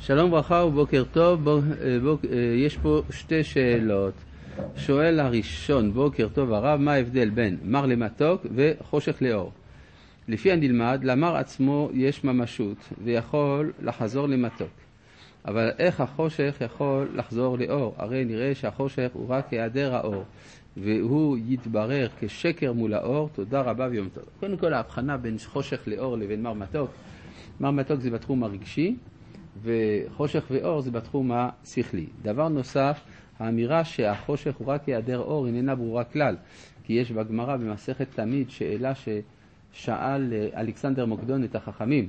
שלום ברכה ובוקר טוב, בוק, אה, בוק, אה, יש פה שתי שאלות. שואל הראשון, בוקר טוב הרב, מה ההבדל בין מר למתוק וחושך לאור? לפי הנלמד, למר עצמו יש ממשות ויכול לחזור למתוק. אבל איך החושך יכול לחזור לאור? הרי נראה שהחושך הוא רק היעדר האור, והוא יתברר כשקר מול האור. תודה רבה ויום טוב. קודם כל ההבחנה בין חושך לאור לבין מר מתוק, מר מתוק זה בתחום הרגשי, וחושך ואור זה בתחום השכלי. דבר נוסף, האמירה שהחושך הוא רק היעדר אור איננה ברורה כלל, כי יש בגמרא במסכת תמיד שאלה ששאל אלכסנדר מוקדון את החכמים.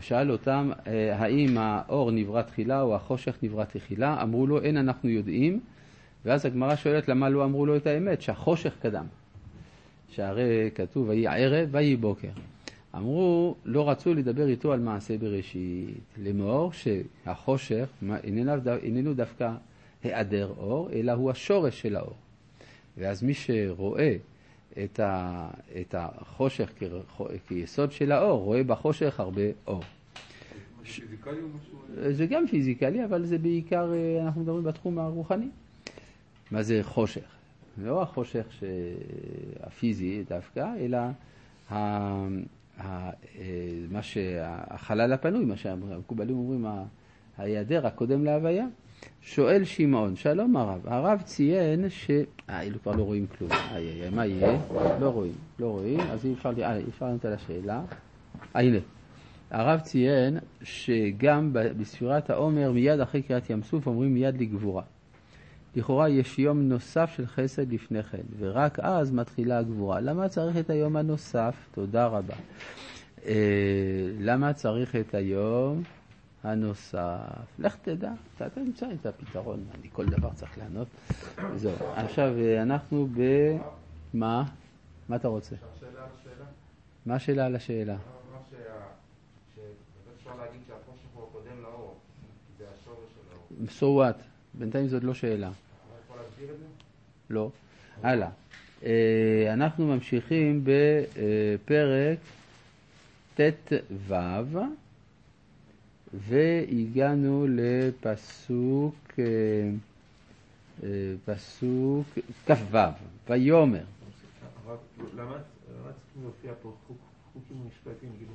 שאל אותם אה, האם האור נברא תחילה או החושך נברא תחילה, אמרו לו אין אנחנו יודעים, ואז הגמרא שואלת למה לא אמרו לו את האמת, שהחושך קדם. שהרי כתוב ויהי ערב ויהי בוקר. אמרו, לא רצו לדבר איתו על מעשה בראשית, לאמור שהחושך איננו דווקא היעדר אור, אלא הוא השורש של האור. ואז מי שרואה את, ה, את החושך כיסוד של האור, רואה בחושך הרבה אור. זה גם פיזיקלי, אבל זה בעיקר, אנחנו מדברים בתחום הרוחני. מה זה חושך? לא החושך הפיזי דווקא, אלא מה שהחלל הפנוי, מה שהמקובלים אומרים, ההיעדר הקודם להוויה. שואל שמעון, שלום הרב, הרב ציין ש... אה, אילו כבר לא רואים כלום. איי, איי, מה יהיה? לא רואים, לא רואים, אז אי אפשר, אה, אפשר לענות על השאלה. אה, הנה. הרב ציין שגם בספירת העומר, מיד אחרי קריאת ים סוף, אומרים מיד לגבורה. לכאורה יש יום נוסף של חסד לפני כן, ורק אז מתחילה הגבורה. למה צריך את היום הנוסף? תודה רבה. אה, למה צריך את היום הנוסף? לך תדע, אתה תמצא את הפתרון, אני כל דבר צריך לענות. זהו. עכשיו, אה, אנחנו ב... מה? מה אתה רוצה? מה השאלה על השאלה? So what? בינתיים זאת לא שאלה. לא. הלאה. אה, אנחנו ממשיכים בפרק ט"ו והגענו לפסוק אה, אה, פסוק כ"ו, ויאמר. למה להופיע פה חוקים? כאילו,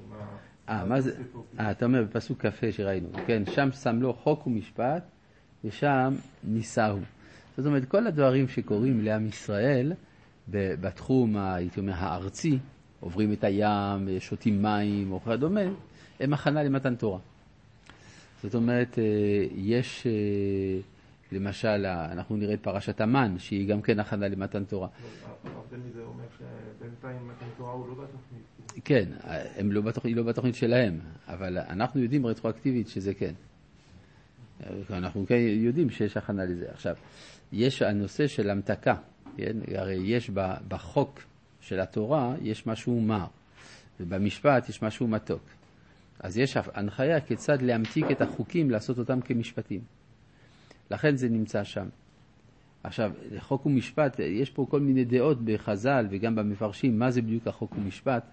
אה, מה זה? אה, אתה אומר בפסוק כ"ה שראינו, כן, שם שם לו חוק ומשפט ושם נישאו. זאת אומרת, כל הדברים שקורים לעם ישראל בתחום, הייתי אומר, הארצי, עוברים את הים, שותים מים או כדומה, הם הכנה למתן תורה. זאת אומרת, אה, יש, אה, למשל, אנחנו נראה את פרשת המן, שהיא גם כן הכנה למתן תורה. לא. כן, הם לא בתוכנית, היא לא בתוכנית שלהם, אבל אנחנו יודעים רטרואקטיבית שזה כן. אנחנו כן יודעים שיש הכנה לזה. עכשיו, יש הנושא של המתקה, כן? הרי יש בחוק של התורה, יש משהו מר, ובמשפט יש משהו מתוק. אז יש הנחיה כיצד להמתיק את החוקים, לעשות אותם כמשפטים. לכן זה נמצא שם. עכשיו, חוק ומשפט, יש פה כל מיני דעות בחז"ל וגם במפרשים, מה זה בדיוק החוק ומשפט,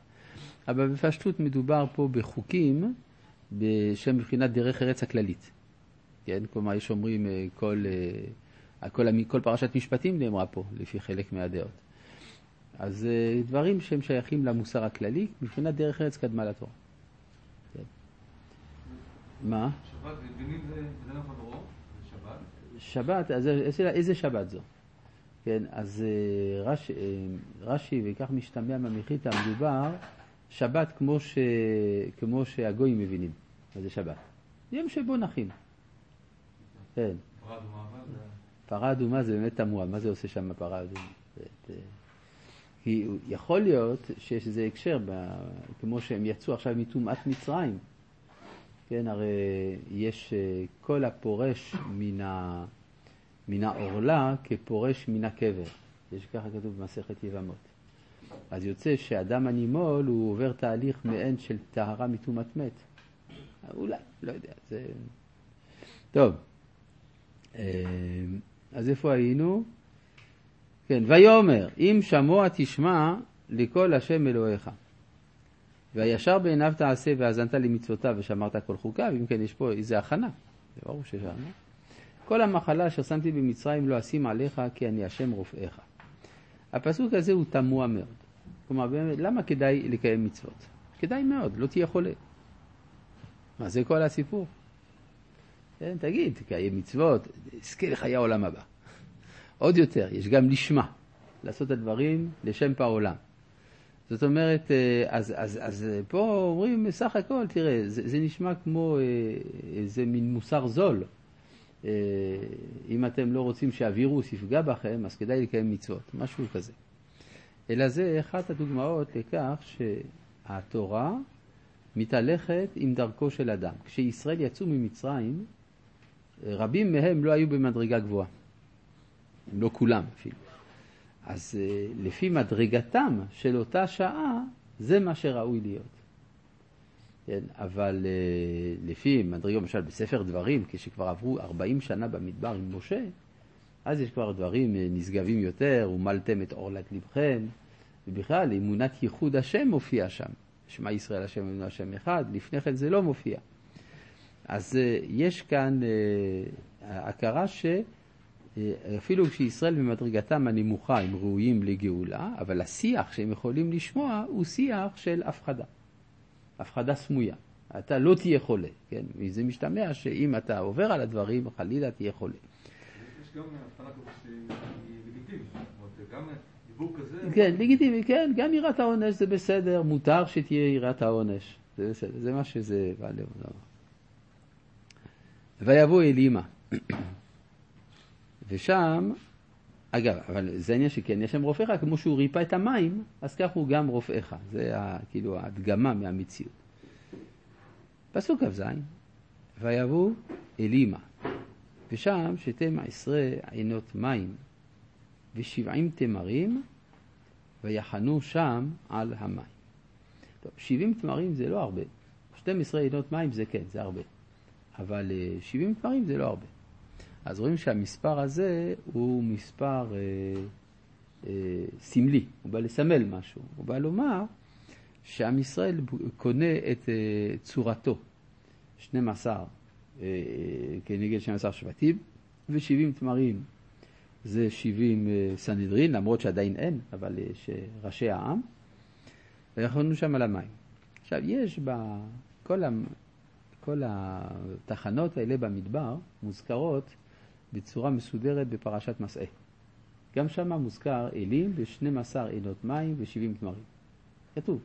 אבל בפשטות מדובר פה בחוקים שהם מבחינת דרך ארץ הכללית. כן? כלומר, יש אומרים אה, כל, אה, כל, כל פרשת משפטים נאמרה פה, לפי חלק מהדעות. אז אה, דברים שהם שייכים למוסר הכללי, מבחינת דרך ארץ קדמה לתורה. כן. מה? שבת, ודינים זה לא חברו, שבת? שבת, אז איזה שבת זו? כן, אז רש, רש"י, וכך משתמע מהמחיתא, מדובר שבת כמו, ש, כמו שהגויים מבינים, מה זה שבת. יום שבו נחים. כן. פרה אדומה זה באמת תמוה, מה זה עושה שם פרה אדומה? אה, כי יכול להיות שיש איזה הקשר, כמו שהם יצאו עכשיו מטומאת מצרים, כן, הרי יש אה, כל הפורש מן, ה, מן העורלה כפורש מן הקבר. יש ככה כתוב במסכת יבמות. אז יוצא שאדם הנימול הוא עובר תהליך מעין של טהרה מטומאת מת. אולי, לא יודע, זה... טוב. אה, אז איפה היינו? כן, ויאמר, אם שמוע תשמע לכל השם אלוהיך. והישר בעיניו תעשה והאזנת למצוותיו ושמרת כל חוקיו, אם כן יש פה איזה הכנה, זה ברור שיש. כל המחלה אשר שמתי במצרים לא אשים עליך כי אני השם רופאיך. הפסוק הזה הוא תמוה מאוד. כלומר, באמת, למה כדאי לקיים מצוות? כדאי מאוד, לא תהיה חולה. מה זה כל הסיפור? כן, תגיד, תקיים מצוות, אזכה לחיי העולם הבא. עוד יותר, יש גם לשמה, לעשות את הדברים לשם פעולם. זאת אומרת, אה, אז, אז, אז פה אומרים בסך הכל, תראה, זה, זה נשמע כמו אה, איזה מין מוסר זול. אה, אם אתם לא רוצים שהווירוס יפגע בכם, אז כדאי לקיים מצוות, משהו כזה. אלא זה אחת הדוגמאות לכך שהתורה מתהלכת עם דרכו של אדם. כשישראל יצאו ממצרים, רבים מהם לא היו במדרגה גבוהה. לא כולם אפילו. אז אה, לפי מדרגתם של אותה שעה, זה מה שראוי להיות. כן, אבל אה, לפי מדרגה, למשל בספר דברים, כשכבר עברו 40 שנה במדבר עם משה, אז יש כבר דברים אה, נשגבים יותר, ומלתם את עורלת לבכם, ובכלל אמונת ייחוד השם מופיע שם. שמע ישראל השם אמונו השם אחד, לפני כן זה לא מופיע. אז יש כאן הכרה ש... אפילו כשישראל במדרגתם הנמוכה הם ראויים לגאולה, אבל השיח שהם יכולים לשמוע הוא שיח של הפחדה, הפחדה סמויה. אתה לא תהיה חולה, כן? וזה משתמע שאם אתה עובר על הדברים, חלילה תהיה חולה. יש גם הבחנה כזאת שהיא לגיטימית, גם דיבור כזה... כן, לגיטימי, כן, גם יראת העונש זה בסדר, מותר שתהיה יראת העונש, זה בסדר, זה מה שזה בא לעולם. ויבוא אלימה. ושם, אגב, אבל זה העניין שכן, יש שם רופאיך, כמו שהוא ריפא את המים, אז כך הוא גם רופאיך. זה ה, כאילו ההדגמה מהמציאות. פסוק כ"ז, ויבוא אלימה, ושם שתם עשרה עינות מים ושבעים תמרים, ויחנו שם על המים. טוב, שבעים תמרים זה לא הרבה. 12 עינות מים זה כן, זה הרבה. אבל 70 אה, תמרים זה לא הרבה. אז רואים שהמספר הזה הוא מספר אה, אה, סמלי, הוא בא לסמל משהו, הוא בא לומר שעם ישראל קונה את אה, צורתו, 12 אה, כנגד 12 שבטים ו-70 תמרים זה 70 אה, סנהדרין, למרות שעדיין אין, אבל אה, ראשי העם, ויכולנו שם על המים. עכשיו, יש בכל כל התחנות האלה במדבר מוזכרות בצורה מסודרת בפרשת מסעה. גם שם מוזכר אלים ב-12 עינות מים ו-70 תמרים. כתוב.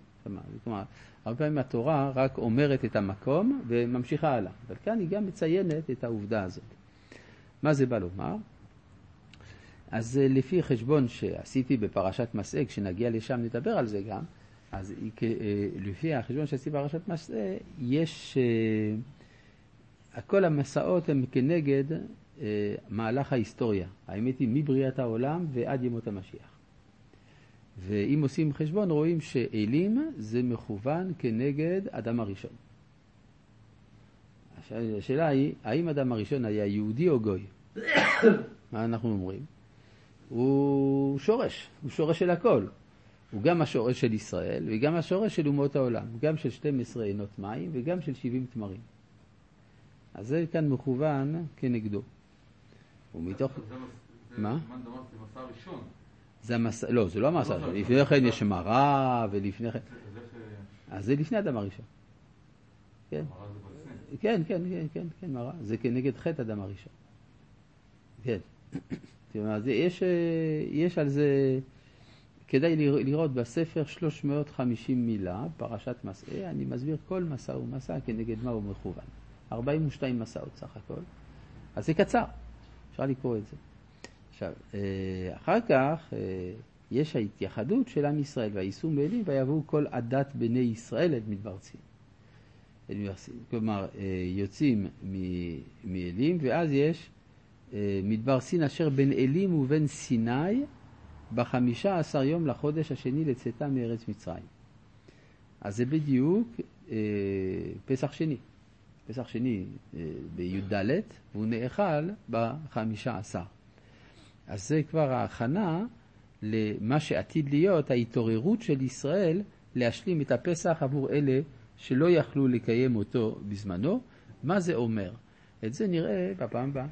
כלומר, הרבה פעמים התורה רק אומרת את המקום וממשיכה הלאה, אבל כאן היא גם מציינת את העובדה הזאת. מה זה בא לומר? אז אה, לפי חשבון שעשיתי בפרשת מסעה, כשנגיע לשם נדבר על זה גם, אז אה, לפי החשבון שעשיתי בפרשת מסעה, יש, אה, כל המסעות הם כנגד אה, מהלך ההיסטוריה. האמת היא מבריאת העולם ועד ימות המשיח. ואם עושים חשבון רואים שאלים זה מכוון כנגד אדם הראשון. השאלה היא, האם אדם הראשון היה יהודי או גוי? מה אנחנו אומרים? הוא שורש, הוא שורש של הכל. הוא גם השורש של ישראל וגם השורש של אומות העולם, גם של 12 עינות מים וגם של 70 תמרים. אז זה כאן מכוון כנגדו. ומתוך... מה? זה המסע, לא, זה לא המסע הראשון. לפני כן יש מראה, ולפני כן... אז זה לפני אדם הראשון. כן. כן, כן, כן, כן, כן, מראה. זה כנגד חטא אדם הראשון. כן. יש, יש על זה, כדאי לראות בספר 350 מילה, פרשת מסעה, אני מסביר כל מסע ומסע כנגד מה הוא מכוון. 42 מסעות סך הכל. אז זה קצר. אפשר לקרוא את זה. עכשיו, אה, אחר כך אה, יש ההתייחדות של עם ישראל, והיישום באלים, ויבואו כל עדת בני ישראל את מדבר צין. כלומר, אה, יוצאים מאלים, ואז יש מדבר סין אשר בין אלים ובין סיני בחמישה עשר יום לחודש השני לצאתה מארץ מצרים. אז זה בדיוק פסח שני. פסח שני אה, בי"ד, והוא נאכל בחמישה עשר. אז זה כבר ההכנה למה שעתיד להיות ההתעוררות של ישראל להשלים את הפסח עבור אלה שלא יכלו לקיים אותו בזמנו. מה זה אומר? את זה נראה בפעם הבאה.